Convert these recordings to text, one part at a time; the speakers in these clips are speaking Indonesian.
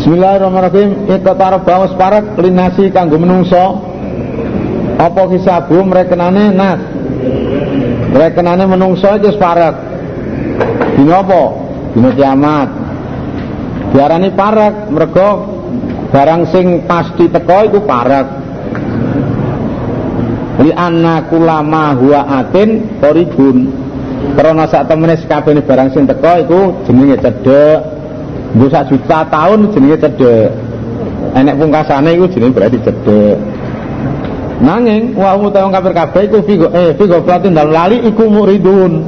Bismillahirrahmanirrahim. Iqtar bawas parak linasi kanggo menungso. Apa kisabu mrekenane nas. Mrekenane menungso itu parak. Dina apa? Dina kiamat. Diarani parak mergo barang sing pasti teko iku parak. Li anna kulama huwa atin koribun. Karena saat temenis kabeh barang sing teko iku jenenge Sak juta tahun jenenge cedek. Enek pungkasane iku jenenge berarti cedek. Nanging wa utawa kafir kabeh iku figo eh figo platin dal lali iku muridun.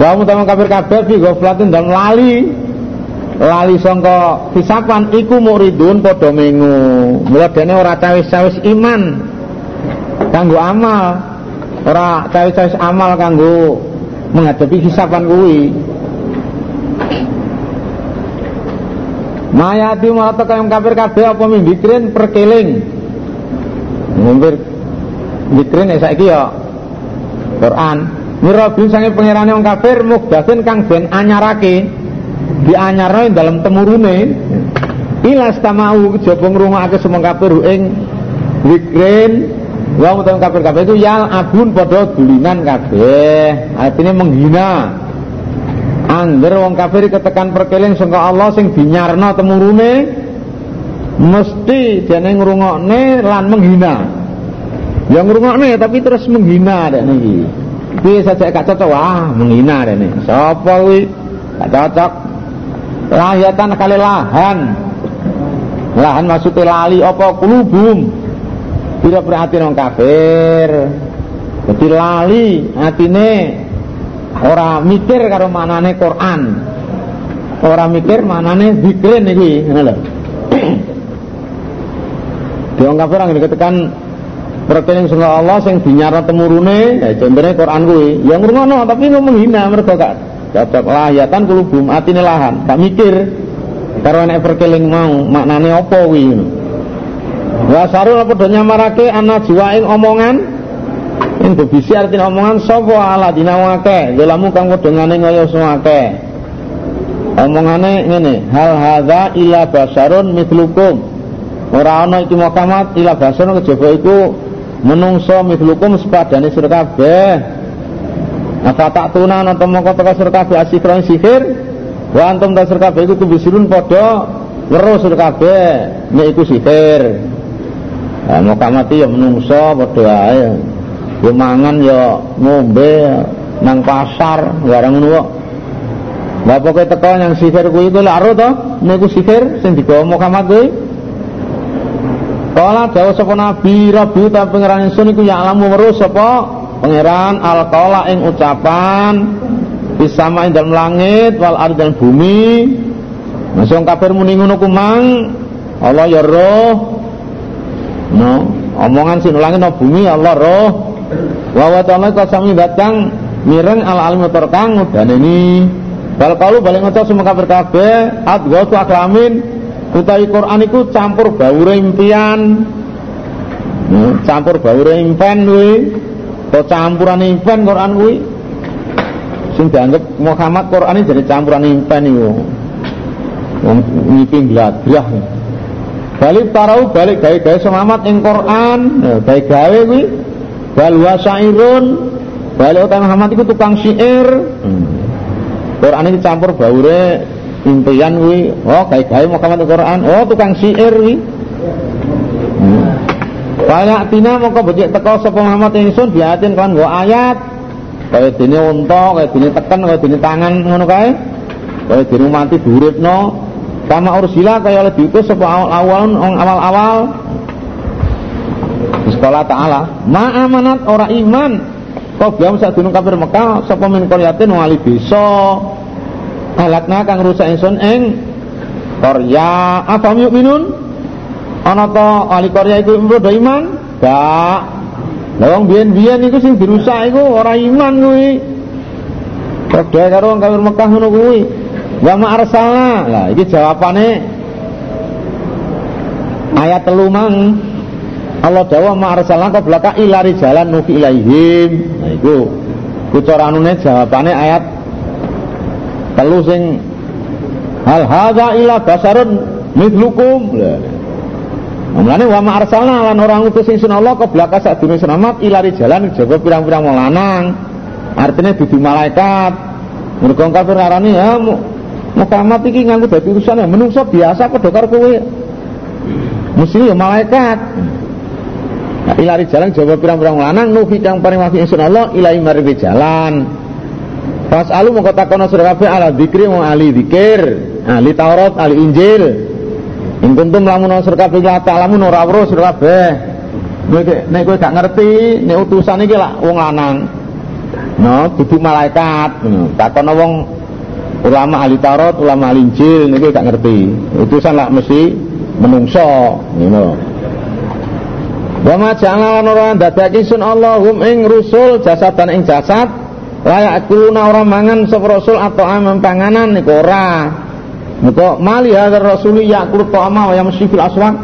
Wa utawa kafir kabeh figo platin dal lali lali sangka hisapan iku muridun padha mengu. Mula dene ora cawis-cawis iman kanggo amal. Ora cawis-cawis amal kanggo menghadapi hisapan kuwi. Mayati mau kaya kafir kabeh apa mimbikrin perkeling. Mimbir dikrin ya saiki ya Quran. Mirabin sange pangerane wong kafir mukdasin kang ben anyarake. Dianyarno dalam temurune. Ila stamau kejaba ngrungokake semua kafir ing dikrin. Wa utawa kafir kabeh itu yal abun padha dulinan kabeh. Artinya menghina Angger wong kafir ketekan perkeling sangka Allah sing dinyarno temurune mesti dene ngrungokne lan menghina. Ya ngrungokne tapi terus menghina dek niki. Piye saja gak cocok wah menghina dek niki. Sapa kuwi? Gak cocok. Lahiyatan kali lahan. Lahan maksudnya lali apa kulubum. Tidak perhatian wong kafir. Jadi lali atine ora mikir karo manane Quran. Ora mikir manane zikrin iki ngono lho. Wong kafir yang diketekan perkening sangka Allah sing dinyara temurune ya contohnya Quran kuwi. Ya ngrungono tapi ngomong hina mergo gak cocok. Lahiyatan kulubum atine lahan. Gak mikir karo nek perkeling mau maknane apa kuwi. Wa sarul do nyamarake ana jiwaing omongan Ing bisi artinya omongan sapa ala dina wake Dolamu kang wedengane ngaya suwake Omongane ngene hal hadza ila basarun mithlukum. Ora ana iki Muhammad ila basarun kejaba iku menungso mithlukum sepadane sira kabeh. Apa tak tuna nonton mongko teka sira kabeh asikron sihir? Wa antum ta sira kabeh iku tubisirun padha weruh sira kabeh nek sihir. Nah, ya menungso padha ae ya mangan ya ngombe nang pasar barang ngono kok. Lah pokoke teko yang sihir kuwi iku lak to? Niku sihir sing digawa Muhammad kuwi. Kala dawa sapa nabi Rabbi ta pangeran ingsun iku ya alamu weruh sapa? Pangeran alqala ing ucapan bisama ing dalem langit wal ardh dan bumi. Masuk kafir muni ngono kumang Allah ya roh. No omongan sing langit no bumi Allah roh wa wa ta'ala datang mireng al alim kang udaneni bal kalu balik ngucap semua kafir kabeh adghatu aklamin. Utawi Quran iku campur baure impian. Hmm, campur baure impen kuwi. Atau campuran impen Quran kuwi. Sing dianggap Muhammad Quran ini jadi campuran impen iku. Wong ngipi gladrah. Balik tarau balik gawe-gawe selamat ing Quran. Gawe gawe kuwi wal wasairun balik utama Muhammad itu tukang syair. Hmm. Quran ini campur baure impian kuwi. Oh gawe-gawe Muhammad Quran oh tukang syair kuwi. Hmm. Kaya tina mongko becik teko sapa Muhammad ingsun biatin kan nggo ayat. Kaya dene unta kaya dene teken kaya dene tangan ngono kae. Kaya dene mati duripno kama ursila kaya oleh diutus sapa awal-awal awal-awal Sekolah ta'ala. Ma amanat ora iman. Saat gunung kafir Mekah Sapa min koryatin wali desa. Alakna kang rusak insun ing Korya Apa yuk minun? Ana to wali korya iku do iman? Gak. Lawang biyen-biyen iku sing dirusak iku ora iman kuwi. Padha karo wong kafir Mekah ngono kuwi. Wa ma arsalna Lah iki jawabane ayat telu mang Allah dawa ma arsalna qablaka ila rijalan nufi ilaihim. Nah iku ku cara anune jawabane ayat telu sing hal hadza ila basarun mithlukum Mulane wa ma arsalna lan orang utus ingsun Allah ke belakang sak dunia selamat ilari jalan jaga pirang-pirang wong lanang. Artinya dudu malaikat. Mergo kafir ngarani ya Muhammad iki nganggo dadi urusan ya menungso biasa padha karo kowe. Mesti ya malaikat. Nah, ilari jalan jaga pirang-pirang lanang nuhi kang paring wahyu ingsun Allah ilahi maring jalan. Pas alu mongko takono sira kabeh ala dzikri wa ali dzikir, ahli Taurat, ahli Injil. In kuntum lamun sira kabeh la ta'lamun ora weruh sira kabeh. Nek gak ngerti, nek utusan iki lak wong lanang. No, dudu malaikat. Takono wong ulama ahli Taurat, ulama ahli Injil niku gak ngerti. Utusan lak mesti menungso, ngono. Wa ma ja'ala ora dadake sun Allahum ing rusul jasadan ing jasad layak kuluna orang mangan sapa rasul atau amam panganan niku ora. Muga mali hadar rasuli yakul ta'ama wa yamsi fil aswaq.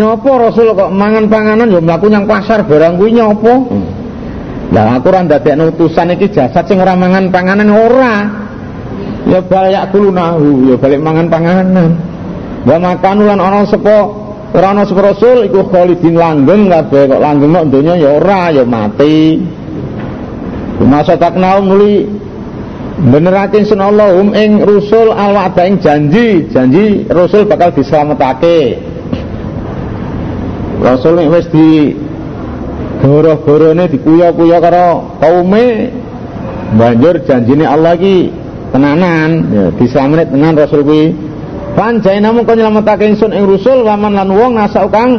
Nyopo rasul kok mangan panganan ya mlaku nyang pasar barang kuwi nyopo? Lah aku ora ndadekno utusan iki jasad sing ora mangan panganan ora. Ya balik kulunahu, ya balik mangan panganan. Wa makan lan ana sapa Ora ana sapa rasul iku khalidin langgeng kabeh kok langgeng kok ya ora ya mati. Masa taknau muli benerakin sunallahum ing rusul al wa'da ing janji, janji rasul bakal diselametake. Rasul nek wis di goro-gorone dikuya-kuya karo kaume banjur janjine Allah iki tenanan ya diselamet tenan rasul kuwi Panjai namun kau nyelametake ingsun ing rusul waman lan wong nasa kang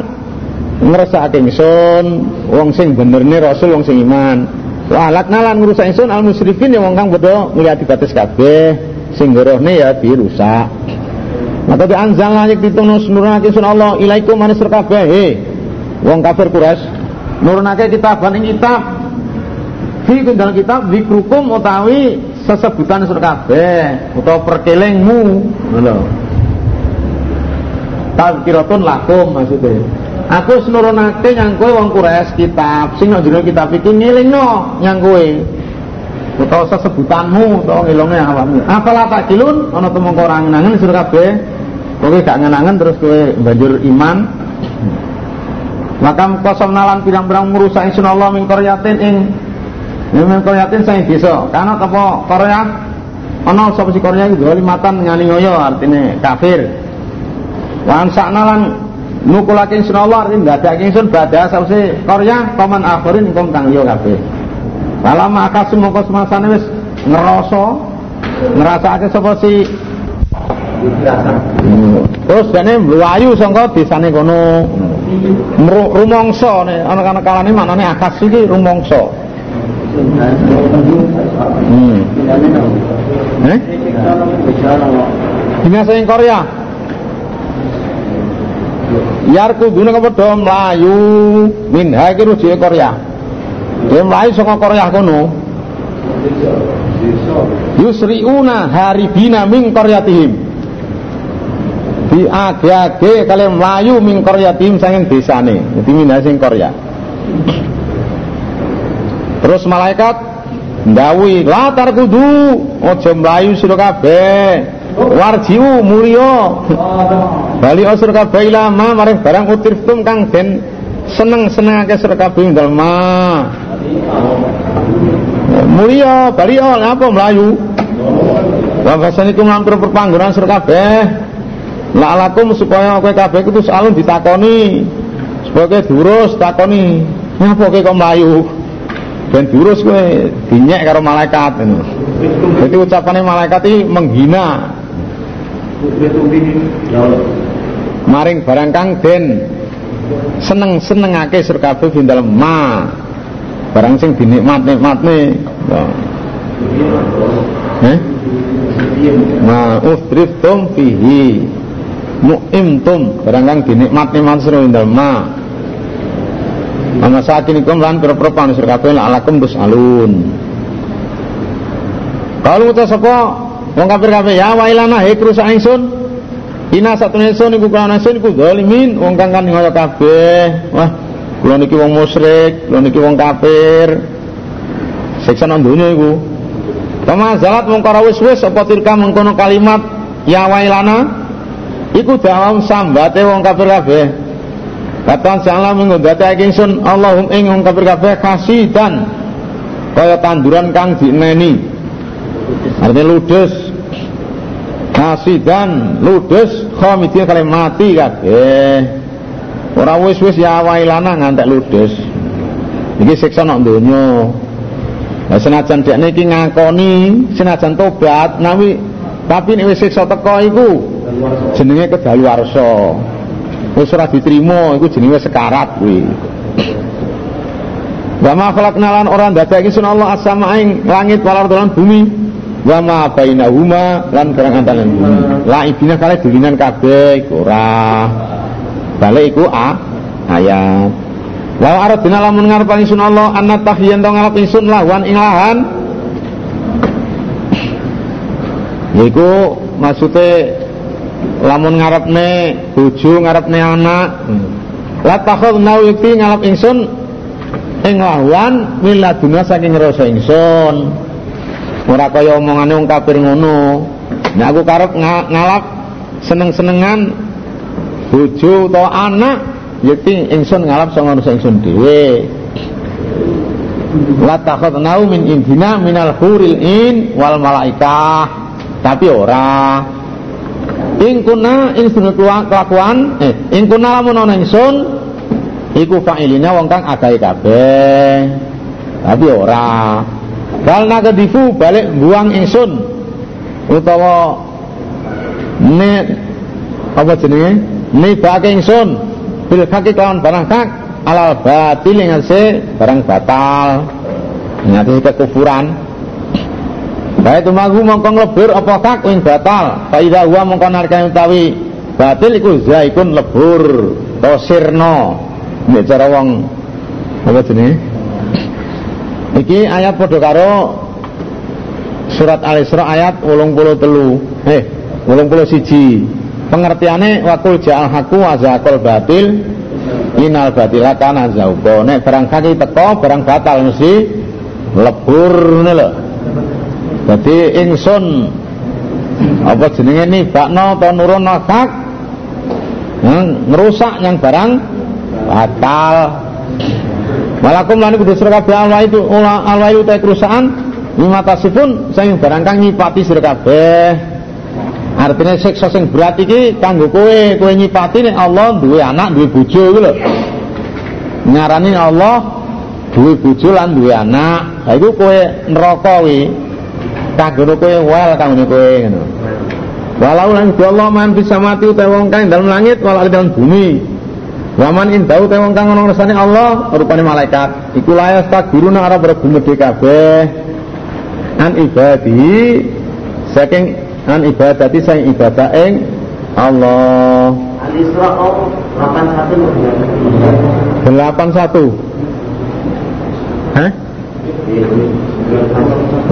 ngrasakake ingsun wong sing bener nih rasul wong sing iman. Wa alatna lan ngrusak ingsun al musyrikin yang wong kang padha ngliati batas kabeh sing gorohne ya dirusak. Maka di anzal lagi ditunus nurunake sun Allah ilaikum manis kabeh. He. Wong kafir Quraisy nurunake kitaban ing kitab. Fi dalam kitab dikrukum utawi sesebutan sur kabeh utawa perkelingmu ngono tazkiratun lakum maksudnya. Aku senurunake yang kowe wong Quraisy kitab. Sing nang jero kitab iki ngelingno yang kowe utawa sesebutanmu utawa ngilonge awakmu. Apalah takilun ana temung ora ngenangen sira kabeh. Kowe gak ngenangen terus kowe banjur iman. Maka kosong nalan pirang-pirang merusak insun Allah min koryatin ing saya desa. Karena apa Korea ana sapa si Korea iku limatan nyani ngoyo artine kafir Wan saknalan nukulake ingsun Allah artinya ndadake ingsun badha sause Korea paman akhirin ingkang kang yo kabeh. Lama akasun mongko semasane wis ngerasa ngrasake sapa si Terus dene mlayu sangka desane kono. Rumangsa nek ana kalane maknane akas iki rumangsa. Hmm. Eh? Binasa ing Korea. Yarku guna padha mlayu minha iki rujuke Korea. Dia mlayu saka Korea kono. Yusriuna haribina min qaryatihim. Di age-age kali mlayu min qaryatihim saking desane. Dadi minha sing Korea. Terus malaikat ndawi latar kudu aja mlayu sira kabeh warjiu mulya bali asur kabeh lama maring barang utirtum kang den seneng-senengake sira kabeh dalem mulya bali apa melayu? Wa basanikum lampir perpanggonan sira kabeh. La'alakum supaya kowe kabeh kudu salun ditakoni. Supaya kowe durus takoni ngapa kowe kok melayu? Dan durus kowe dinyek karo malaikat. Jadi ucapannya malaikat ini menghina maring barang kang den seneng senengake sur kabeh ing dalem ma. Barang sing dinikmat nikmatne eh? Ma ufriftum fihi. Mu'imtum. Barang kang dinikmat nikmat sur ing dalem ma. Ama saat ini kum lan pira-pira panusur kabeh alakum dus alun. Kalau kita sapa Wong kafir kabeh ya wailana he krusak ingsun. Ina satune ingsun iku kana ingsun iku zalimin wong kang kan ngoyo kabeh. Wah, kula niki wong musyrik, kula niki wong kafir. Siksa nang donya iku. Pamazalat mung ora wis-wis apa tilka mengkono kalimat ya wailana iku dalam sambate wong kafir kabeh Kata salah mengundate ingsun Allahum ing wong kafir kabeh kasidan kaya tanduran kang dineni artinya ludes kasidan ludes khamidin kali mati kabeh ora wis-wis ya wailana ngantek ludes iki siksa nok donya Nah, senajan dekne iki ngakoni senajan tobat nawi tapi nek wis siksa teko iku jenenge kedaluwarsa. Wis ora diterima iku jenenge sekarat kuwi. Wa ma khalaqna lan ora ndadekake sun Allah as-sama ing langit wal lan bumi. Wa ma bainahuma lan kerang antara bumi. La ibina kale dulinan kabeh iku ora. Balik iku a ayat. Wa aradina lamun ngarepan ingsun Allah anna tahyan to ngarep ingsun lawan ing lahan. Yaiku maksude lamun ngarepne bojo ngarepne anak. La takhadna wikti ngarep ingsun ing lawan miladuna saking rasa ingsun. Ora kaya omongane wong kafir ngono. Nek aku karep ngalap seneng-senengan bojo utawa anak yakti ingsun ngalap sanga manusa ingsun dhewe. La takhadnau min indina minal huril in wal malaikah. Tapi ora. Ing kuna kelakuan eh ing kuna lamun ana ingsun iku fa'ilina wong kang agawe kabeh. Tapi ora Kal nagadifu balik buang ingsun. Utawa ne apa jenenge? Nibake ingsun. Bil haqi kelawan barang hak alal batil se barang batal. Nyati kekufuran. Baik tumagu mongkong lebur apa hak ing batal. Faida huwa mongkong narkane utawi batil iku zaikun lebur. To sirna. Nek cara wong apa jenenge iki ayat padha karo surat Al-Isra ayat 83 eh 81 pengertiannya wakul ja'al haku wa zakul batil inal batila kana zauqa. Nek barang kaki teko barang batal mesti lebur ngene lho. Dadi ingsun apa jenenge nibakno to nurono hak? Ngerusak yang barang batal Walakum lan kudu sira kabeh alwa itu alwa itu kerusakan lima tasifun sing barang kang nyipati sira kabeh. Artinya siksa sing berat iki kanggo kowe kowe nyipati nek Allah duwe anak duwe bojo iku lho. Nyarani Allah duwe bojo lan duwe anak. Ha iku kowe neraka kuwi kanggo kowe wel kanggo kowe ngono. Walau lan Allah man bisa mati utawa wong kang dalam langit walau dalam bumi Waman indau te wong kang ana ngersane Allah rupane malaikat. Iku layas takbiruna ora berbumedhe kabeh an ibadi saking an ibadati sang ibadah ing Allah. Al-Isra 81 81. Hah?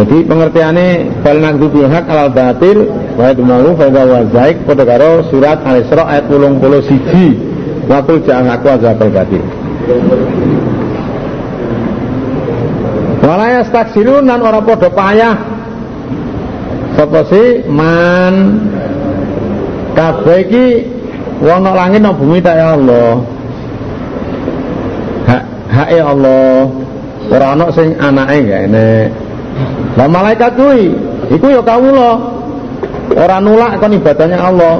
Jadi pengertiannya bal nagdu hak alal batil wa yadmaru fa wa zaik padha karo surat Al-Isra ayat 81. Waktu jangan aku azabal batil. Walaya staksirun dan orang podo payah Sapa si man wong nang langit nang bumi tak ya Allah. Hak hake Allah. Ora ana sing anake ngene. Lah malaikat kuwi iku ya kawula. Ora nulak kon ibadahnya Allah.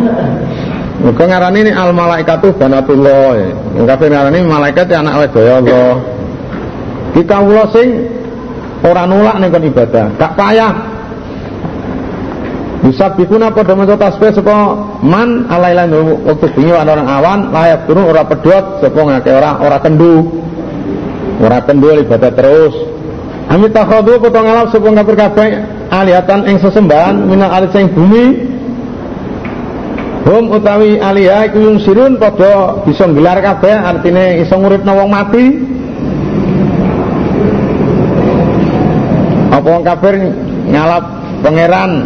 Muga ngarani ini al malaikatu banatullah. Wong kafir ngarani malaikat ya anak wedok Allah. Ki kawula sing ora nulak ning kon ibadah, gak payah. Bisa bikuna pada maca tasbih sapa man alailan waktu bengi orang awan layak turun ora pedot sapa ngake ora ora kendu. Ora kendu ibadah terus. Amit takhadu potong ngalap sapa kafir kabeh alihatan ing sesembahan minal alit sing bumi Hum utawi aliyah iku yung sirun padha bisa gelar kabeh artine iso nguripno wong mati. Apa wong kafir ngalap pangeran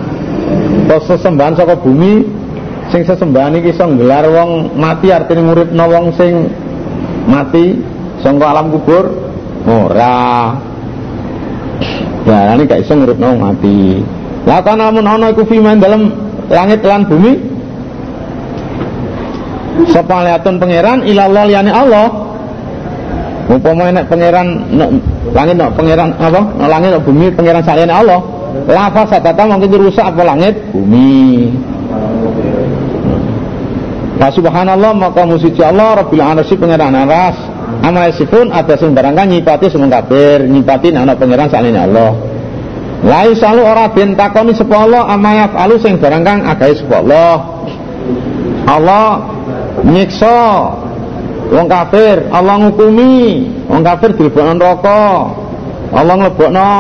to sesembahan saka bumi sing sesembahan iki iso nggelar wong mati artine nguripno wong sing mati saka alam kubur ora. Ini gak iso nguripno wong mati. Lah kana mun ana iku fi dalam langit lan bumi sapa liatun pangeran ilallah liyane Allah. Umpama nek pangeran langit no pangeran apa? No, langit no, bumi pangeran saliyane Allah. Lava satata mungkin dirusak apa langit? Bumi. Nah subhanallah maka musiji Allah Rabbil Arsi pangeran aras. Amal sifun ada sing barangkan nyipati semua kafir nyipati anak pangeran saliyane Allah. Lai selalu ora den takoni sapa Allah amayaf alu sing barang kang Allah. Allah nyiksa wong kafir, Allah ngukumi wong kafir dilebokno neraka. Allah nglebokno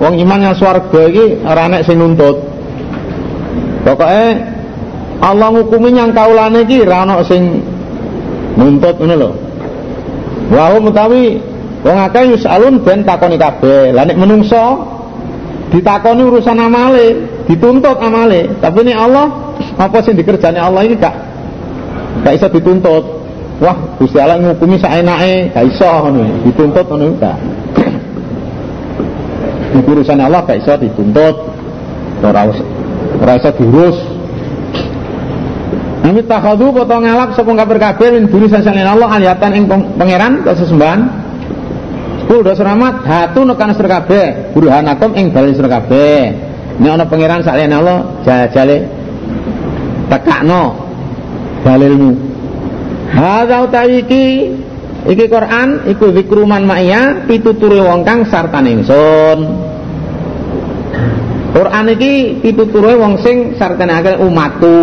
wong iman yang swarga iki ora enek sing nuntut. Pokoke Allah ngukumi yang kaulane iki ora ana sing nuntut ngono lho. Wa mutawi wong akeh yusalun ben takoni kabeh. Lah nek menungso ditakoni urusan amale dituntut amale tapi ini Allah apa sih dikerjani Allah ini gak gak bisa dituntut. Wah Gusti Allah ngukumi saenake gak iso dituntut ngono gak. Urusan Allah gak iso dituntut. Ora ora iso diurus. Nami takhadu potong ngalap sapa kabeh kabeh min duni sasalin Allah aliyatan ing pangeran kesesembahan Kul do seramat hatu nekan sira kabeh burhanakum ing dalil sira kabeh. Nek ana pangeran saliyane Allah jajale tekakno dalilmu. Hadza utawi iki Quran iku zikruman ma'ya pituture wong kang sartane ingsun. Quran iki pituture wong sing sartane akeh umatku.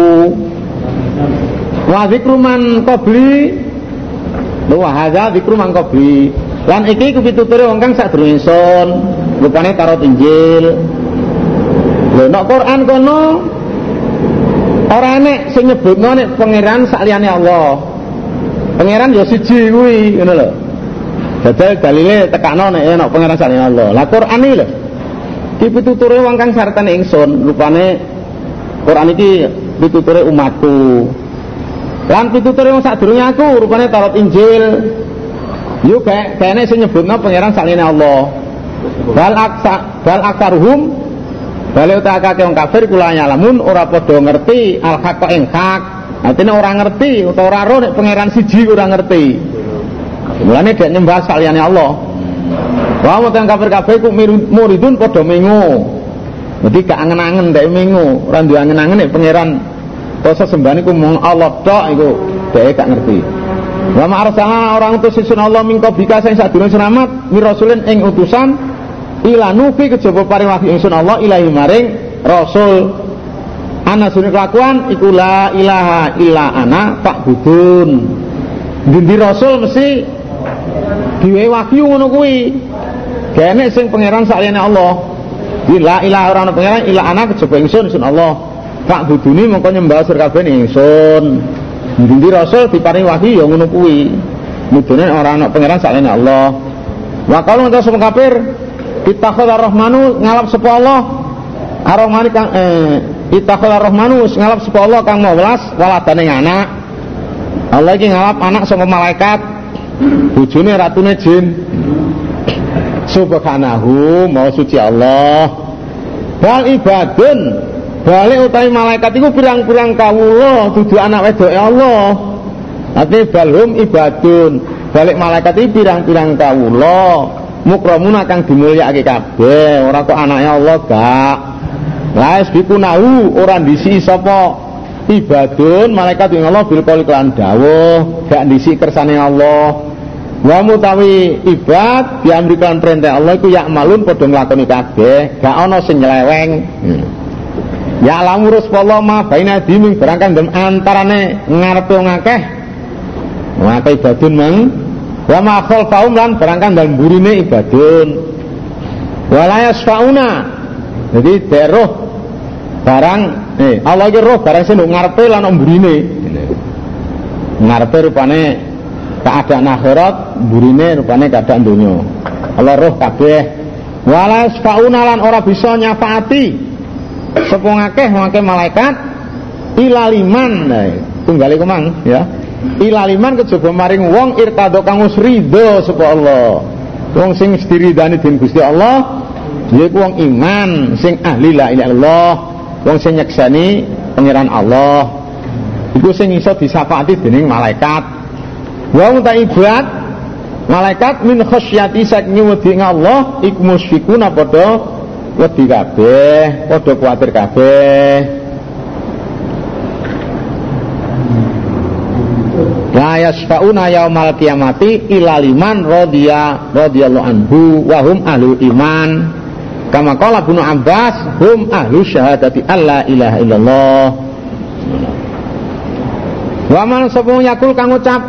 Wa zikruman qabli Wa hadza zikruman qabli Lan iki ku pituture wong kang sadurunge ingsun, rupane tarot Injil. Lho nek Quran kono ora enek sing nyebutno nek pangeran sakliyane Allah. Pangeran ya siji kuwi, ngono lho. Dadal dalile tekano nek ana pangeran sakliyane Allah. Lah Quran iki lho. Iki pituture wong kang sartane ingsun, rupane Quran iki pituture umatku. Lan pituture wong sadurunge aku, rupane tarot Injil. Yo kayak kayaknya saya nyebutnya pangeran salina Allah. Bal aksa bal balik utak kakek orang kafir kula nyalamun ora podo ngerti al hak ing hak. Artinya orang ngerti atau orang roh nek pangeran siji orang ngerti. Mulane dia nyembah saliyane Allah. Wah mau kafir-kafir ku muridun podo mengu. Jadi gak angen-angen dek mengu, ora duwe angen-angen pangeran Kau sembah ku mung Allah tok iku dhek gak ngerti. Wa ma'arsalna orang utus isun Allah min qablika sing sadurunge selamat mi rasulin ing utusan ila nufi kejaba paring wahyu ingsun Allah ilahi maring rasul. Ana sunik kelakuan iku la ilaha illa ana budun Dindi rasul mesti diwe wahyu ngono kuwi. Kene sing pangeran saliyane Allah. La ilaha ora ana pangeran illa ana kejaba ingsun ingsun Allah. Buduni mongko nyembah sir kabeh ingsun. Ndi rasul diparingi wahyu ya ngono kuwi. Mudune ora ana pangeran sakjane Allah. Wa kalau sapa kafir ittakhadha rahmanu ngalap sapa Allah ar-rahman kang eh ittakhadha rahmanu ngalap sapa Allah kang welas waladane anak. Allah iki ngalap anak sapa malaikat bojone ratune jin. Subhanahu mau suci Allah. Bal ibadun Balik utawi malaikat itu pirang-pirang kawula dudu anak wedok Allah. Artinya balhum ibadun. Balik malaikat itu pirang-pirang kawula. Mukramun akan dimulyakake kabeh, ora kok anaknya Allah gak. Lah nahu ora disi sapa ibadun malaikat yang Allah bil qoli kelan dawuh, gak disi kersane Allah. Wa mutawi ibad diamrikan perintah Allah iku yak malun padha nglakoni kabeh, gak ana sing nyeleweng. Hmm. Ya alam urus Allah ma baina diming berangkan dem antarane ngarepe wong akeh. Wong akeh ibadun mang wa ma khalfaum lan berangkan dan burine ibadun. Wala yasfauna. Jadi deroh barang eh Allah roh barang sing ngarepe lan mburine. Ngarepe rupane keadaan akhirat, burine rupane keadaan dunia. Allah roh kabeh. Wala yasfauna lan ora bisa nyafaati Sepung akeh akeh malaikat ilaliman nah, tunggal ya ilaliman kejaba maring wong irtado kang ridho sapa Allah. Wong sing diridani den Gusti Allah yaiku wong iman sing ahli la ilaha illallah wong sing nyeksani pangeran Allah. Iku sing iso disapati dening malaikat. Wa ta ibad malaikat min khasyati saking wedi Allah iku musyfikuna padha wedi kabeh padha kuwatir kabeh La yasfauna yaumal kiamati ila liman radhiya radhiyallahu anhu wa hum ahlul iman. Kama qala Ibnu Abbas hum ahlu syahadati alla ilaha illallah. Wa man sapa yakul kang ucap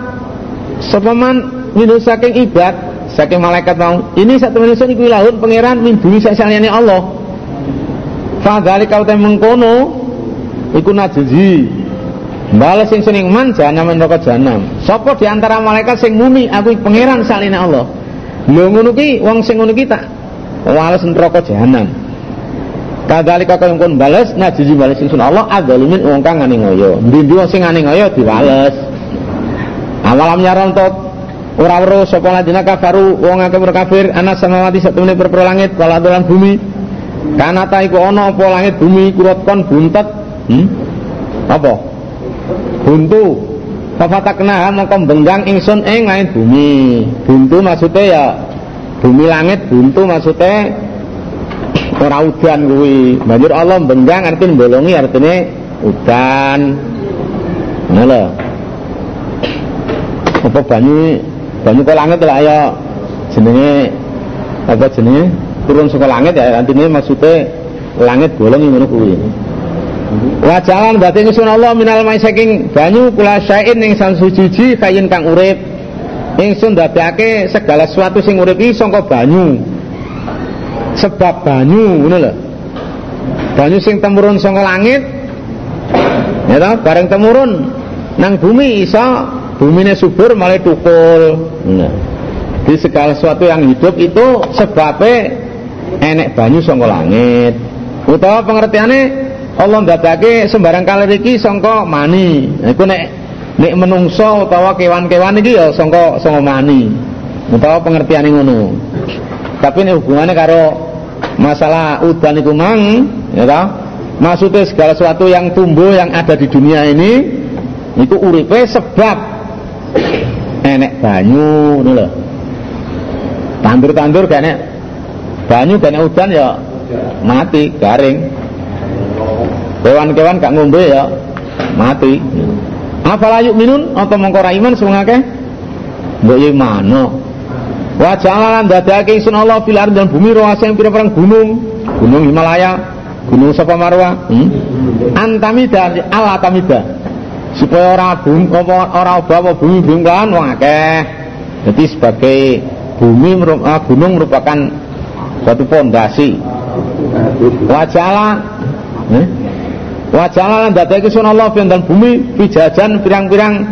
sapa man saking ibad saking malaikat mau ini satu manusia iku ilahun pangeran min duni sasaliyane Allah. Fa dzalika mengkono iku najzi Balas sing seneng man jahanam neraka jahanam. Sapa di antara malaikat sing muni aku pangeran saline Allah. Lho ngono ki wong sing ngono ki tak wales neraka jahanam. Kadalika kaya kon bales najiji bales sing Allah adzalimin wong kang ngane ngoyo. Ndi wong sing ngane ngoyo dibales. Awalam nyaron tot ora weruh sapa ladina kafaru wong akeh kafir ana samawati satune perpro langit wala bumi. Kanata iku ana apa langit bumi kurut kon buntet. Hmm? Apa? Buntu Fafatakna mongko benggang ingsun ing langit bumi. Buntu maksudnya ya bumi langit buntu maksudnya ora udan kuwi. Banjur Allah benggang artinya bolongi artinya udan. Ngono. Apa banyu banyu ke langit lah ya jenenge apa jenenge turun saka langit ya artinya maksudnya langit bolong ngono kuwi. Wa jalan berarti ingsun Allah minal mai saking banyu kula syain ing sang suci kayin kang urip. Ingsun dadake segala sesuatu sing urip iki saka banyu. Sebab banyu ngono lho. Banyu sing temurun saka langit ya toh bareng temurun nang bumi iso bumine subur malah tukul. Nah. Di segala sesuatu yang hidup itu sebabnya enek banyu saka langit. Utawa pengertiannya Allah ndadake sembarang kalir iki sangka mani. Iku nek nek menungso utawa kewan-kewan iki ya sangka sangka mani. Utawa pengertiane ngono. Tapi ini hubungannya karo masalah udan itu mang, ya toh? Maksudnya segala sesuatu yang tumbuh yang ada di dunia ini itu uripe sebab enek banyu ngono lho. Tandur-tandur gak enek banyu gak enek udan ya mati, garing. Kewan-kewan gak ngombe ya mati. Afala minun atau mongko ra iman sing akeh? Mbok yo mano. Wa ja'alan dadake isun Allah fil dan bumi rawasa yang pira gunung, gunung Himalaya, gunung sapa marwa, hmm? Antamida ala tamida. Supaya ora bumi apa ora bawa bumi bungkan wong akeh. Jadi sebagai bumi ah, gunung merupakan suatu pondasi. Wajala eh? Wajah lan dadake sun Allah fi dan bumi fijajan pirang-pirang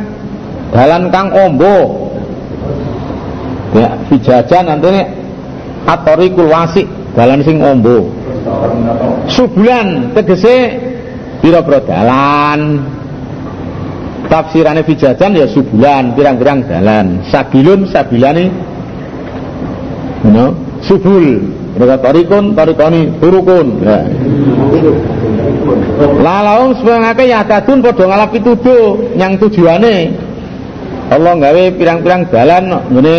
dalan kang ombo. Ya, fijajan nanti atorikul wasi dalan sing ombo. Subulan tegese pira-pira dalan. Tafsirane ya subulan pirang-pirang dalan. Sabilun sabilane you know, subul. Mereka tarikun, tarikoni, turukun. Ya. Lalaum sebangake ya tadun padha ngalap pituduh yang tujuane Allah gawe pirang-pirang dalan ngene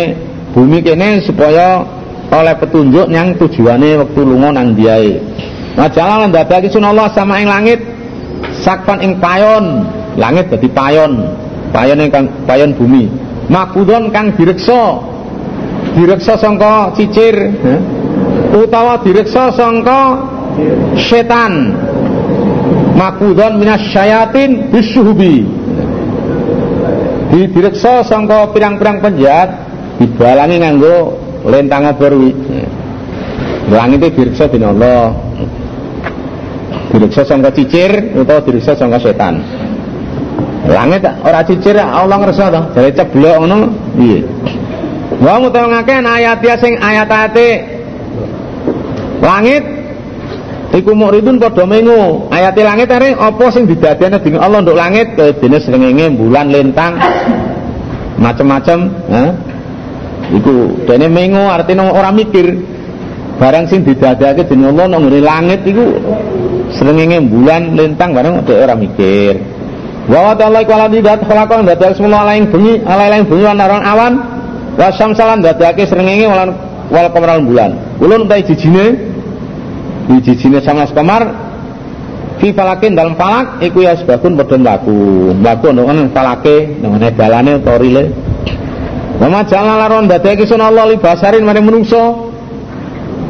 bumi kene supaya oleh petunjuk yang tujuane waktu lunga nang diae. Majalah lan dadake Allah sama ing langit sakpan ing payon, langit dadi payon, payon kang payon bumi. Makudon kang direksa direksa sangka cicir, utawa direksa sangka setan makudon minas syayatin bisuhubi. Direksa sangka pirang-pirang penjahat dibalangi nganggo lentang berwi langit itu direksa bin Allah. Direksa sangka cicir atau direksa sangka setan. Langit ora cicir Allah ngerasa toh dari ceblok ngono? Iya. Wa mutawangake ayat sing ayat-ayate. Langit Iku muridun padha mengu. Ayat langit are apa sing didadekne dening Allah untuk langit kaya dene srengenge bulan lintang macam-macam, ha? Iku dene mengu artinya orang mikir. barang sing didadekake dening Allah nang langit iku srengenge bulan lintang bareng dhek ora mikir wa ta'ala iku khalaqan dadak semua lain bengi lain bengi lan awan wa syamsalan dadake srengenge wal qamaran bulan ulun ta jijine jijine sama kamar fi falakin dalam falak iku ya sebabun padha mlaku. Mlaku nang falake nang dalane torile Wa jalan laron dadake sun Allah li basarin mari menungso.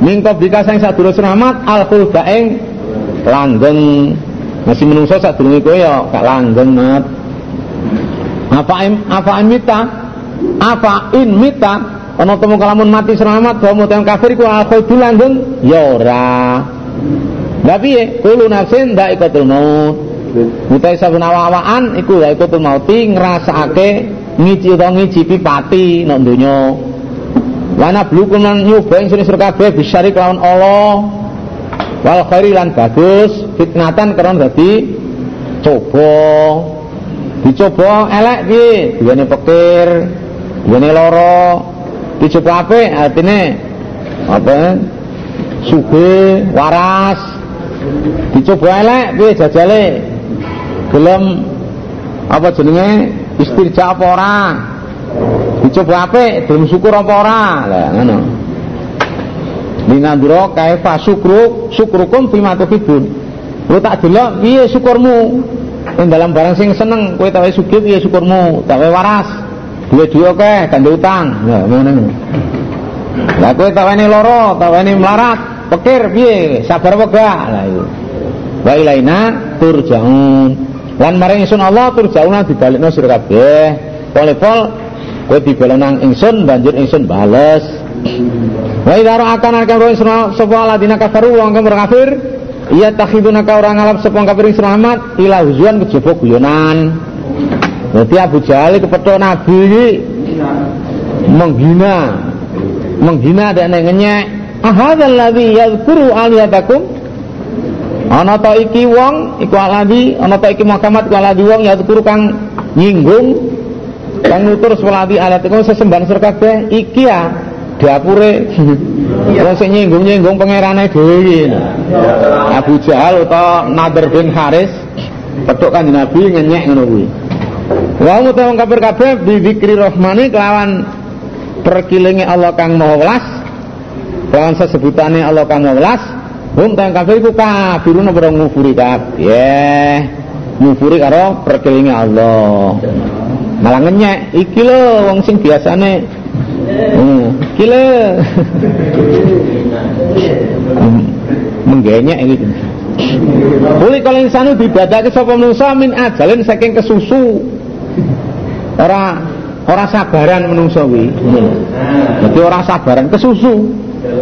Mingko bika sing sadurunge rahmat al khulda ing langgeng. Masih menungso sadurunge kowe ya gak langgeng mat. Apa im apa imita apa in mita? Ana temu kalamun mati selamat wa mutan kafir ku al khuldu langgeng ya ora Lah piye? Kulo nafsin dhaikatul maut. Mutai sabun awaan iku dhaikatul mauti ngrasakake ngici utawa ngicipi pati nek donya. Wana blukum lan nyoba ing sira kabeh bisyari kelawan Allah. Wal khairi lan bagus fitnatan kron dadi coba. Dicoba elek piye? Duweni pekir duweni loro dicoba apik artine apa suge waras dicoba elek piye jajale? Gelem apa jenenge? Istirja apa ora? Dicoba apik belum syukur apa ora? Lah ngono. Linandro kaifa syukru syukrukum bima tuhibun lu tak delok piye syukurmu? Ing dalam barang sing seneng kowe tawe sugih piye syukurmu? Tawe waras. Duwe-duwe akeh gandhe utang. Ya ngono. Lah kowe tawane loro tawane melarat pikir piye? Sabar wegah lah iku wa ilaina turjaun. Lan maring ingsun Allah tur jauna dibalikno sira kabeh. Pol-pol kowe dibelok nang ingsun banjur ingsun bales. Wa idza ra'akan akan roh sapa ladina kafaru wong kafir? Iya takhiduna ka orang ngalap sapa kafir ing Muhammad ila huzwan kejaba guyonan. Berarti Abu Jahal kepethuk Nabi menghina. Menghina dan ngenyek ahadzal ladzi yadhkuru alihatakum ana ta iki wong iku aladi ana ta iki Muhammad iku aladi wong ya turu kang nyinggung kang nutur swaladi alat iku sesembahan sira kabeh iki ya dapure wong sing nyinggung-nyinggung pangerane dhewe iki Abu Jahal utawa Nadir bin Haris petuk kanjeng Nabi ngenyek ngono kuwi. Wa mutawang kafir kabeh bi zikri rahmani kelawan perkilinge Allah kang Maha Welas kelawan sesebutane Allah Maha Welas Hum tang kafir iku kafirun ora ngufuri kabeh. Ngufuri karo perkelinge Allah. Malah ngenyek iki lho wong sing biasane hmm, iki lho. Menggenyek iki. Kuli kalau insanu dibadake sapa manusa min ajalin saking kesusu. Ora ora sabaran menungso kuwi. Dadi ora sabaran kesusu.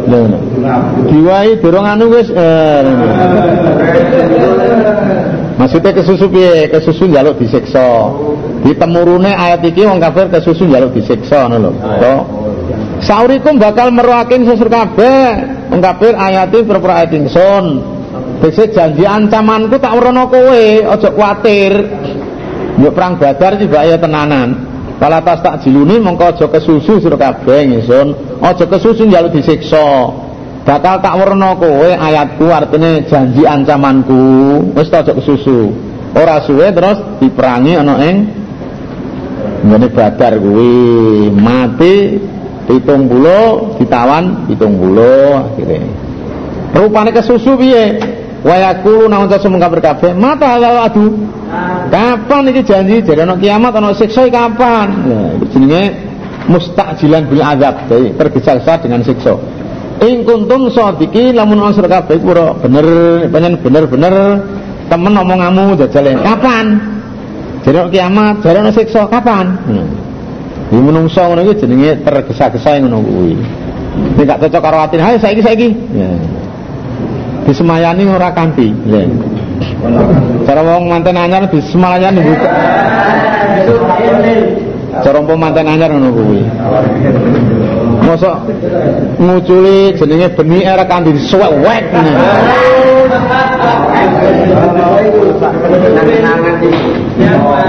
Lho. Diwai durung anu wis eh. Maksudnya kesusu piye? Kesusu njaluk disiksa. Ditemurune ayat iki wong kafir kesusu njaluk disiksa ngono lho. To. Saurikum bakal meruakin susur kabeh. Wong kafir ayate pira-pira ayat ingsun. Dise janji ancamanku tak werono kowe, aja kuwatir. Yuk perang Badar tiba ya tenanan. Kala tas tak jiluni mongko aja kesusu sira kabeh ingsun. Aja kesusu njaluk disiksa. Bakal tak werna kowe ayatku artine janji ancamanku. Wis aja kesusu. Ora suwe terus diperangi ana ing ngene Badar kuwi. Mati pitung puluh ditawan pitung puluh akhirnya. Rupane kesusu piye? Wayakulu nang ucap semua kabeh mata halal adu Kapan iki janji jadi ana kiamat ana siksa kapan? Nah, jenenge mustakjilan bil azab. Jadi tergesa-gesa dengan siksa. In kuntum sadiki lamun ana sira kabeh pura bener penyen bener-bener temen omonganmu jajale. Kapan? Jadi kiamat, jadi ana siksa kapan? Hmm. Di menungso ngono iki jenenge tergesa-gesa ngono kuwi. Nek gak cocok karo atine, "Hayo saiki saiki." Ya. Disemayani ora kanthi. Ya. Cara wong manten anyar di semalayan buka. Cara manten anyar ngono kuwi. Mosok nguculi jenenge beni era kandi suwek wek.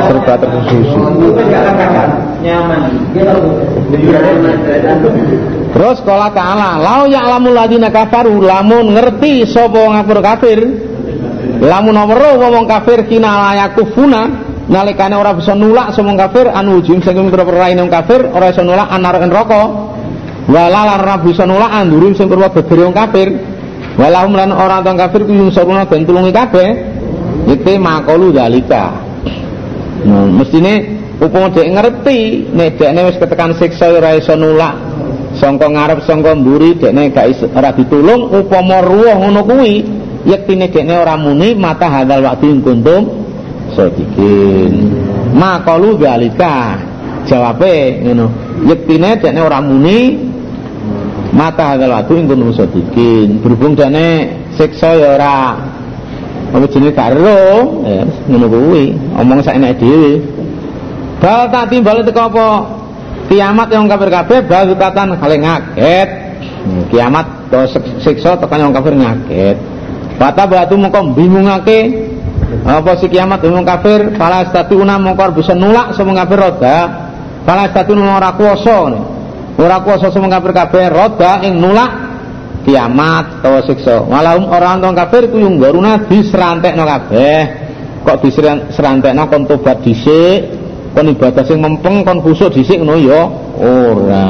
Serba tersusu. Terus kala ta'ala, lau ya'lamul ladina kafaru lamun ngerti sapa wong kafir Lamun weruh wong kafir kina layakufuna nalikane ora bisa nulak sapa kafir anu ujung sing pira-pira wong kafir ora bisa nulak anar neraka. Wala lan ora bisa nulak andurin sing pira gegere kafir. Walahum lan ora wong kafir ku yung saruna ben tulungi kabeh. Iki makalu dalika. Nah, mestine upama dhek ngerti nek dekne wis ketekan siksa ora iso nulak sangka ngarep sangka mburi dekne gak iso ora ditulung upama ruh ngono kuwi yektine dekne ora muni mata hadal waktu kuntum sedikin makalu dalika jawabe ngono yektine dekne ora muni mata hadal waktu kuntum sedikin berhubung dekne siksa ya ora apa jenenge karo ya ngono kuwi omong sak enek dhewe Bal tak timbal itu apa? Kiamat yang kafir kabeh bal katan kali ngaget. Kiamat to siksa tekan yang kafir ngaget. Bata batu mongko bingungake apa si kiamat wong kafir pala una mongko bisa nulak semua kafir roda. Pala una ora. Ora kuwasa semua kafir kabeh roda ing nulak kiamat atau siksa. Walahum orang wong kafir ku yung garuna diserantekno kabeh. Kok diserantekno kon tobat dhisik kon ibadah sing mempeng kon khusuk dhisik ngono ya ora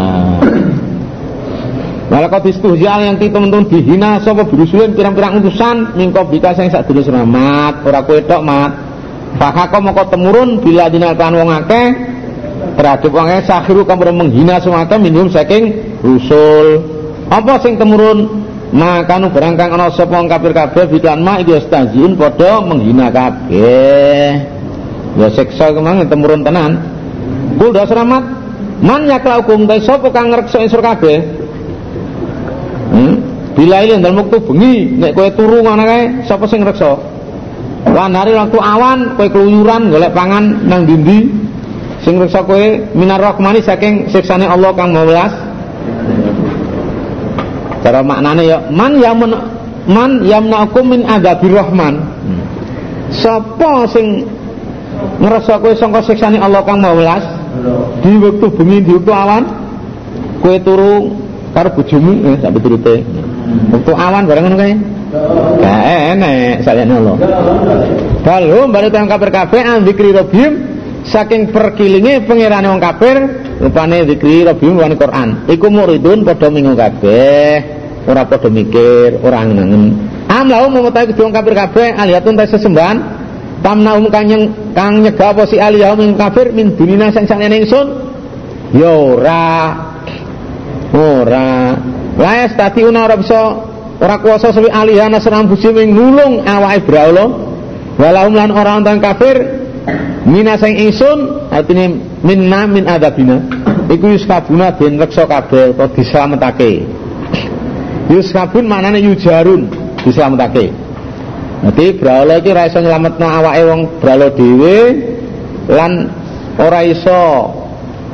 Walau diskusial yang teman-teman dihina sapa birusulin pirang-pirang utusan mingko bika sing sak dulu selamat ora kowe tok mat Fakako moko temurun bila dinalkan wong akeh terhadap wong sakhiru kamu menghina semua minum saking rusul. Apa sing temurun? Maka nu berangkang ana sapa kafir kabeh bidan ma iki staziun padha menghina kabeh. Ya siksa ke mana temurun tenan. Kul das rahmat man yaklaukum ta sapa kang ngreksa insur kabeh? Hmm? bila ini dalam waktu bengi nek kowe turu ngono kae sapa sing ngreksa lan hari waktu awan kowe keluyuran golek pangan nang dindi sing ngreksa kowe minar rahmani saking siksane Allah kang welas. Cara maknane ya man yamun man yamna'ukum min adzabir rahman. Sapa sing ngerasa kowe sangka siksane Allah kang welas? Di waktu bengi di waktu awan? Kowe turu karo bojomu? Eh sak piturute. Waktu awan bareng ngono kae? Gak enek sayane Allah. Balhum balik tang kafir kabeh an zikri rabbihim saking perkilinge pangerane wong kafir rupane zikri rabbihim wan Quran. Iku muridun padha mingu kabeh. Ora padha mikir ora ngenengen am lahu mengetahui kedua kafir kabeh alihatun ta sesembahan. Tamnaum kang yang kang nyegah apa si aliyah min kafir min dunina sing sakjane ingsun? Ya ora. Ora. La una ora bisa ora kuasa sewi aliyah nasran busi ming nulung awake braula walahum lan ora kafir mina sing ingsun artine minna min adabina iku yuskabuna ben reksa kabeh utawa dislametake yuskabun manane yujarun dislametake Nanti brahala iki ora iso nyelametno awake wong brahala dhewe lan ora iso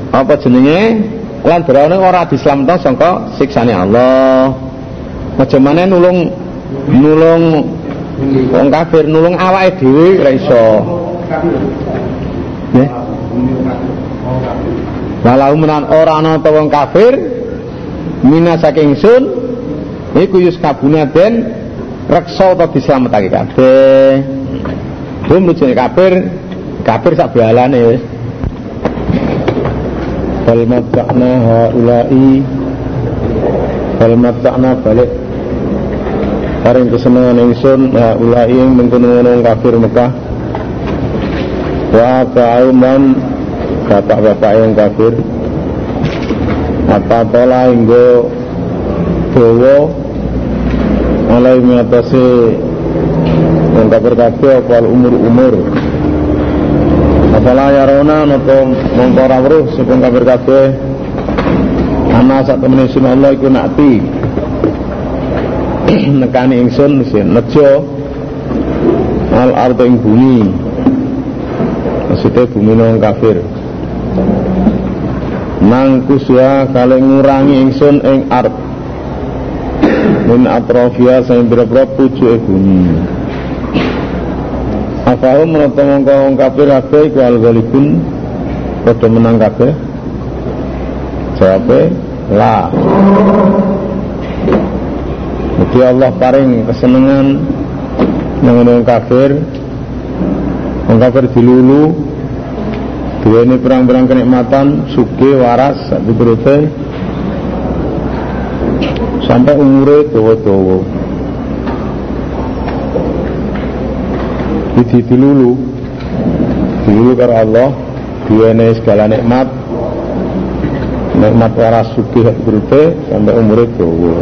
apa jenenge lan brahala ora dislametno sangka siksane Allah. Bagaimana nulung nulung wong kafir nulung awake dhewe ora iso. Nggih. Walau menan ora ana wong kafir mina saking sun iku yus kabuna den reksa atau dislametake kabeh. Bum nujune kafir kafir sak balane wis. Bal mata'na haula'i Bal mata'na balik. Paring kesenangan ingsun haula'i yang mengkono kafir Mekah Wa ta'auman bapak-bapak yang kafir Apa tola hingga Bawa alai mengatasi yang kafir kafir apa umur-umur? Apalah ya rona nopo mongkora weruh sepun kafir kafir ana sak temene sun Allah iku nakti nekani ingsun nejo. Al ing bumi maksudnya bumi nang kafir. Mangkusya kali ngurangi ingsun ing art min atrofia sing bira-bira pucuke bumi. Afahum menata mongko wong kafir kabeh iku al ghalibun padha menang kabeh. Jawabnya la. Jadi Allah paring kesenangan nang kafir. Wong dilulu ini perang-perang kenikmatan Suge, waras, satu perutnya Sampai umurnya dawa-dawa. Jadi dilulu Dilulu karena Allah Dua ini segala nikmat Nikmat waras suge satu perutnya Sampai umurnya dawa.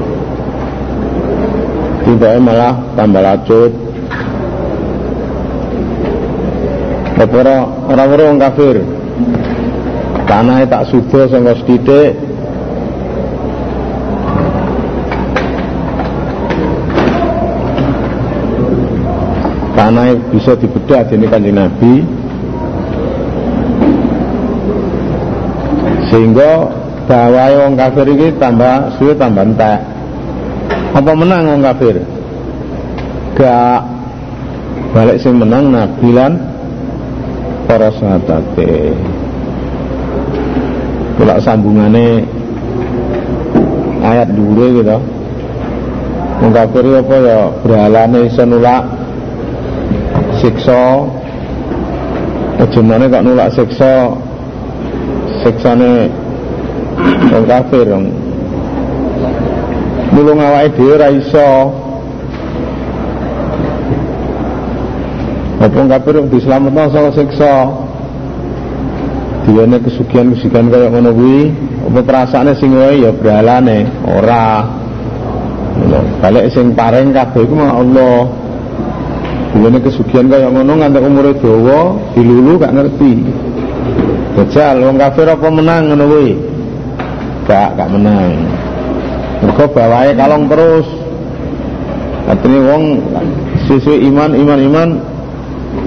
Tidak malah tambah lacut Para orang-orang kafir. Tanah tak sudah sangka sedidik tanah bisa dibedah ini kanjeng Nabi. Sehingga bahwa orang kafir ini tambah suwe tambah entek. Apa menang orang kafir? Gak. Balik sing menang Nabi lan para sahabate Kalau sambungannya ayat dulu gitu Wong kafir apa ya? Berhalane iso nulak siksa. Ujumane kok nulak siksa siksane wong kafir wong. Nulung awake dhewe iso Wong kafir yang diselamatkan saka siksa. Diwane kesugihan-kesugihan kaya ngono kuwi, apa perasaane sing wae ya berhalane, ora. Balik sing paring kabeh iku Allah. Diwane kesugihan kaya ngono nganti umure dawa, dilulu gak ngerti. Dajjal wong kafir apa menang ngono kuwi? Gak, gak menang. Mergo bawahe kalong terus. Artinya wong sesuai iman, iman, iman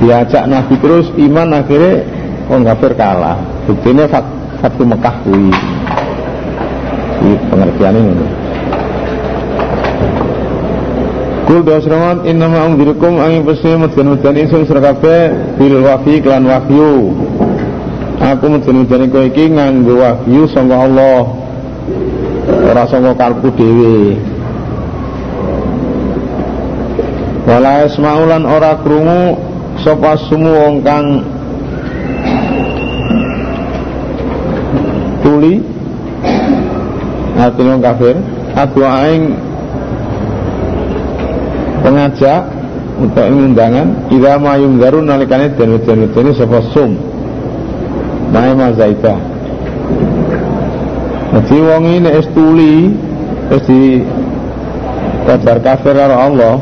diajak Nabi terus iman akhirnya orang kafir kalah. Buktinya fat, Fatu Mekah kui di pengertian ini Kul doa seramat inna ma'ung dirikum angin pesni mudgan-mudgan isun serakabe bil wahyi kelan wahyu. Aku mudgan-mudgan iku iki nganggo wahyu sangka Allah. Ora sangka kalbu dewi wala esmaulan ora krungu sapa semua wong kang tuli artinya kafir adu aing pengajak untuk undangan ida mayung garu nalikane dan ini sapa sum. Mae mazaita jadi wong ini es tuli es di kabar kafir Allah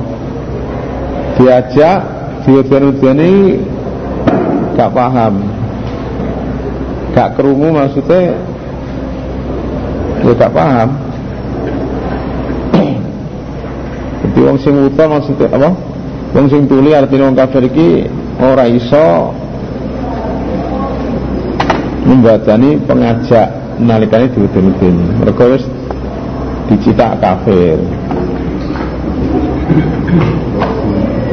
diajak diujian-ujian ini gak paham. Gak kerungu maksudnya ya gak paham. Jadi wong sing uta maksudnya apa? Wong sing tuli artinya wong kafir iki ora iso membacani pengajak nalikane diujian-ujian mereka wis dicitak kafir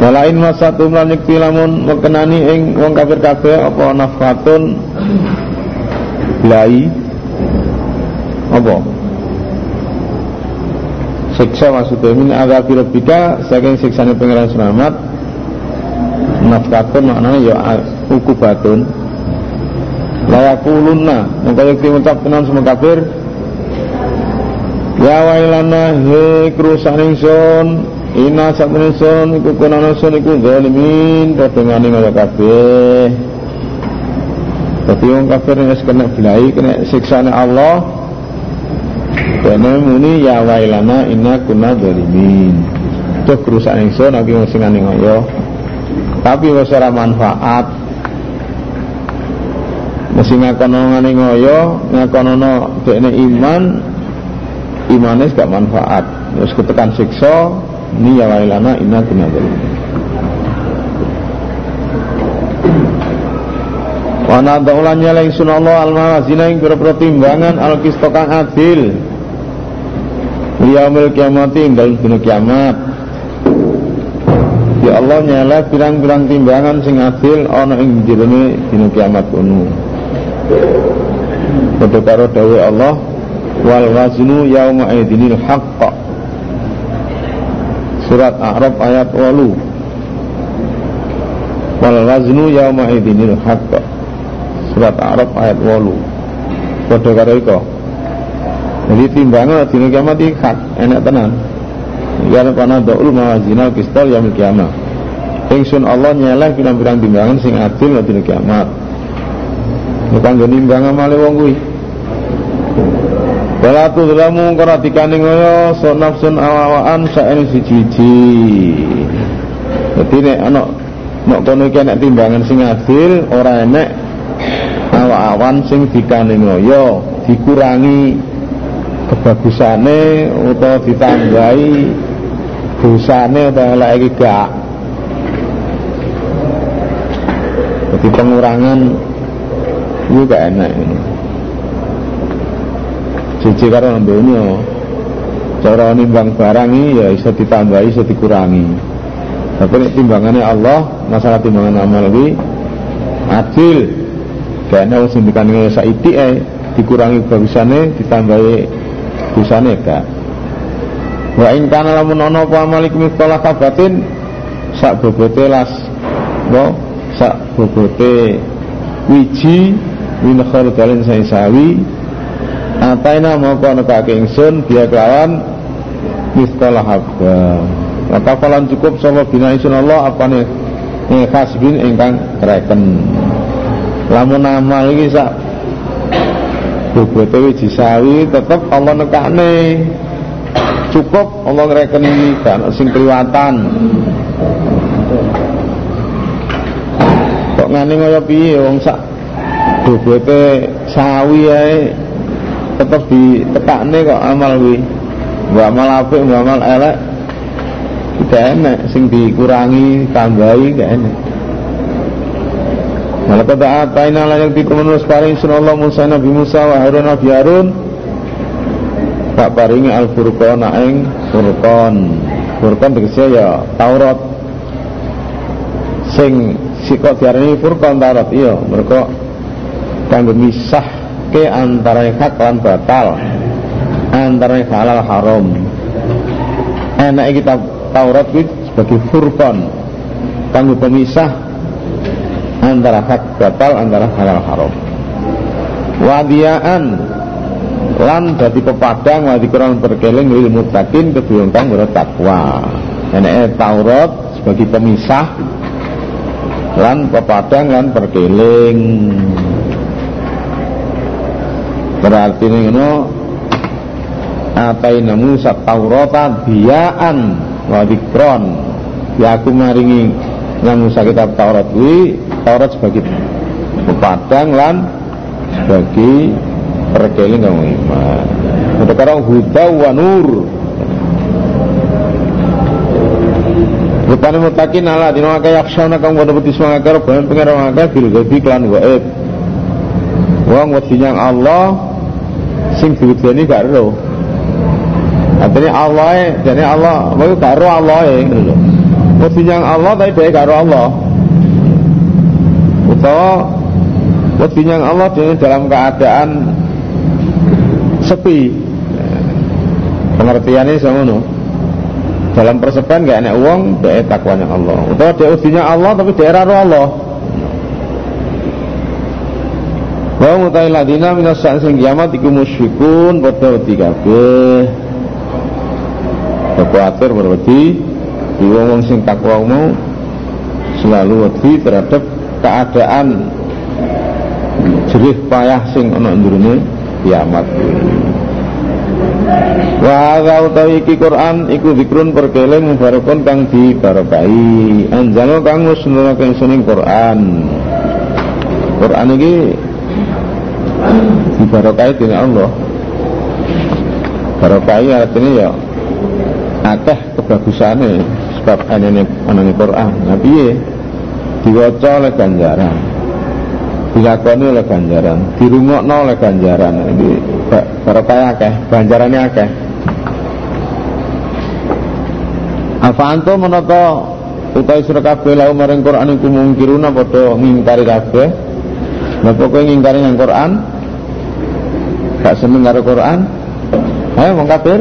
Walain masatu mlanik lamun mekenani ing wong kafir kabeh apa nafratun lai apa? Siksa maksudnya min azab rabbika saking siksane pangeran selamat. Nafratun maknanya ya ukubatun. Layakulunna mengko nek ngucap tenan semua kafir. Ya wailana he kerusakan ingsun Ina sakmenesun iku kono sun iku zalimin padha ngene kabeh. Dadi wong kafir wis kena belai kena siksane Allah. Dene muni ya wailana inna kunna zalimin. Tuh kerusakan ingsun aku wong sing ngoyo. Tapi wis ora manfaat. Mesti ngakono ngene ngoyo, ngakono dekne iman, imanis gak manfaat. Terus ketekan siksa, ini ya wailana inna kunna Wa nadaulan nyala ingsun Allah al mawazina ing pira timbangan al kistokang adil. Yaumil kiamati ing dalem dina kiamat. Ya Allah nyala pirang-pirang timbangan sing adil ana ing jerone dina kiamat kuno. Padha karo dawuh Allah wal waznu yauma idinil haqq surat A'raf ayat 8 wal waznu yauma idinil haqq. Surat A'raf ayat 8 padha karo iko. Jadi timbangan dina kiamat iki hak enak tenan. Ya kana daul mawazinal qistal yaumil kiamat ingsun Allah nyeleh pirang-pirang timbangan sing adil dina kiamat. Bukan gini nimbang amale wong kuwi Wala tuzlamu kena dikane ngoyo so nafsun awawaan saen siji-siji. Dadi nek ana nek kono iki nek timbangan sing adil ora enek awan sing dikane ngoyo dikurangi kebagusane utawa ditambahi dosane utawa eleke gak. Jadi pengurangan itu gak enak ini siji karo donya cara nimbang barang ya bisa ditambahi bisa dikurangi. Tapi ini timbangannya Allah masalah timbangan amal ini adil. Karena sing dikandungi saiki eh dikurangi bagusane ditambahi dosane gak wa ing kana lamun ana apa amal iku mithqala kabatin sak bobote las bo sak bobote wiji min khardalin sawi Ataina mongko nekake ingsun dia kelawan mistalah habba. Maka falan cukup sapa bina ingsun Allah apane khasbin ingkang reken. Lamun amal iki sak bobote wiji sawi tetep Allah nekane. Cukup Allah ngreken iki kan sing kliwatan. Kok ngene kaya piye wong sak bobote sawi ae tetap ditekakne kok amal wi mbak amal apik mbak amal elek. Tidak enak sing dikurangi tambahi gak enak Malah pada ataina la yang ditemenus paring sunallah Musa Nabi Musa wa Harun Nabi Harun. Tak paringi al furqan ing furqan. Furqan tegese ya Taurat. Sing sikok diarani furqan Taurat iya. Mereka kanggo misah ke antara hak lan batal. Antara halal haram. Enak kita Taurat itu sebagai furqan. Kanggo pemisah antara hak batal antara halal haram. Wadiaan lan dadi pepadang kurang berkeling lil mutakin kedua kang takwa. Enak Taurat sebagai pemisah lan pepadang lan berkeling berarti ngono ataina Musa Taurata biaan wa dikron ya aku maringi nang Musa kitab Taurat kuwi Taurat sebagai pepadang lan sebagai perkeling kamu iman. Untuk orang huda wa nur. Rupane mutakin ala dina akeh yaksana kang padha wedi semangat karo pengen akeh bil ghaibi klan gaib. Wong wedi Allah sing diwujudani gak ero artinya Allah jadi Allah mau gak ero Allah gitu mesti yang Allah tapi dia gak ero Allah. Utawa mesti yang Allah dia dalam keadaan sepi. Pengertian ini sama no dalam persepan gak enak uang dia takwanya Allah. Utawa dia usinya Allah tapi dia ero Allah Wa mutai ladina minas sa'an sing kiamat iku musyrikun padha wedi kabeh. Kuatir berwedi di wong sing takwa selalu wedi terhadap keadaan jerih payah sing ana ndurune kiamat. Wa hadza utawi iki Quran iku zikrun perkele mubarakun kang dibarakahi. Anjalo kang wis nurake Quran. Quran iki dibarokai dengan Allah. Barokai artinya ya akeh kebagusannya sebab anane anane Quran. Nabi ya diwaca oleh ganjaran. Dilakoni oleh ganjaran. Dirungokno oleh ganjaran. Ini barokai akeh ganjarannya akeh. Apa anto menata utai sira kabeh lau maring Quran iku mungkiruna padha ngingkari kabeh. Napa kowe ngingkari nang Quran? gak seneng karo Quran? Ayo wong kafir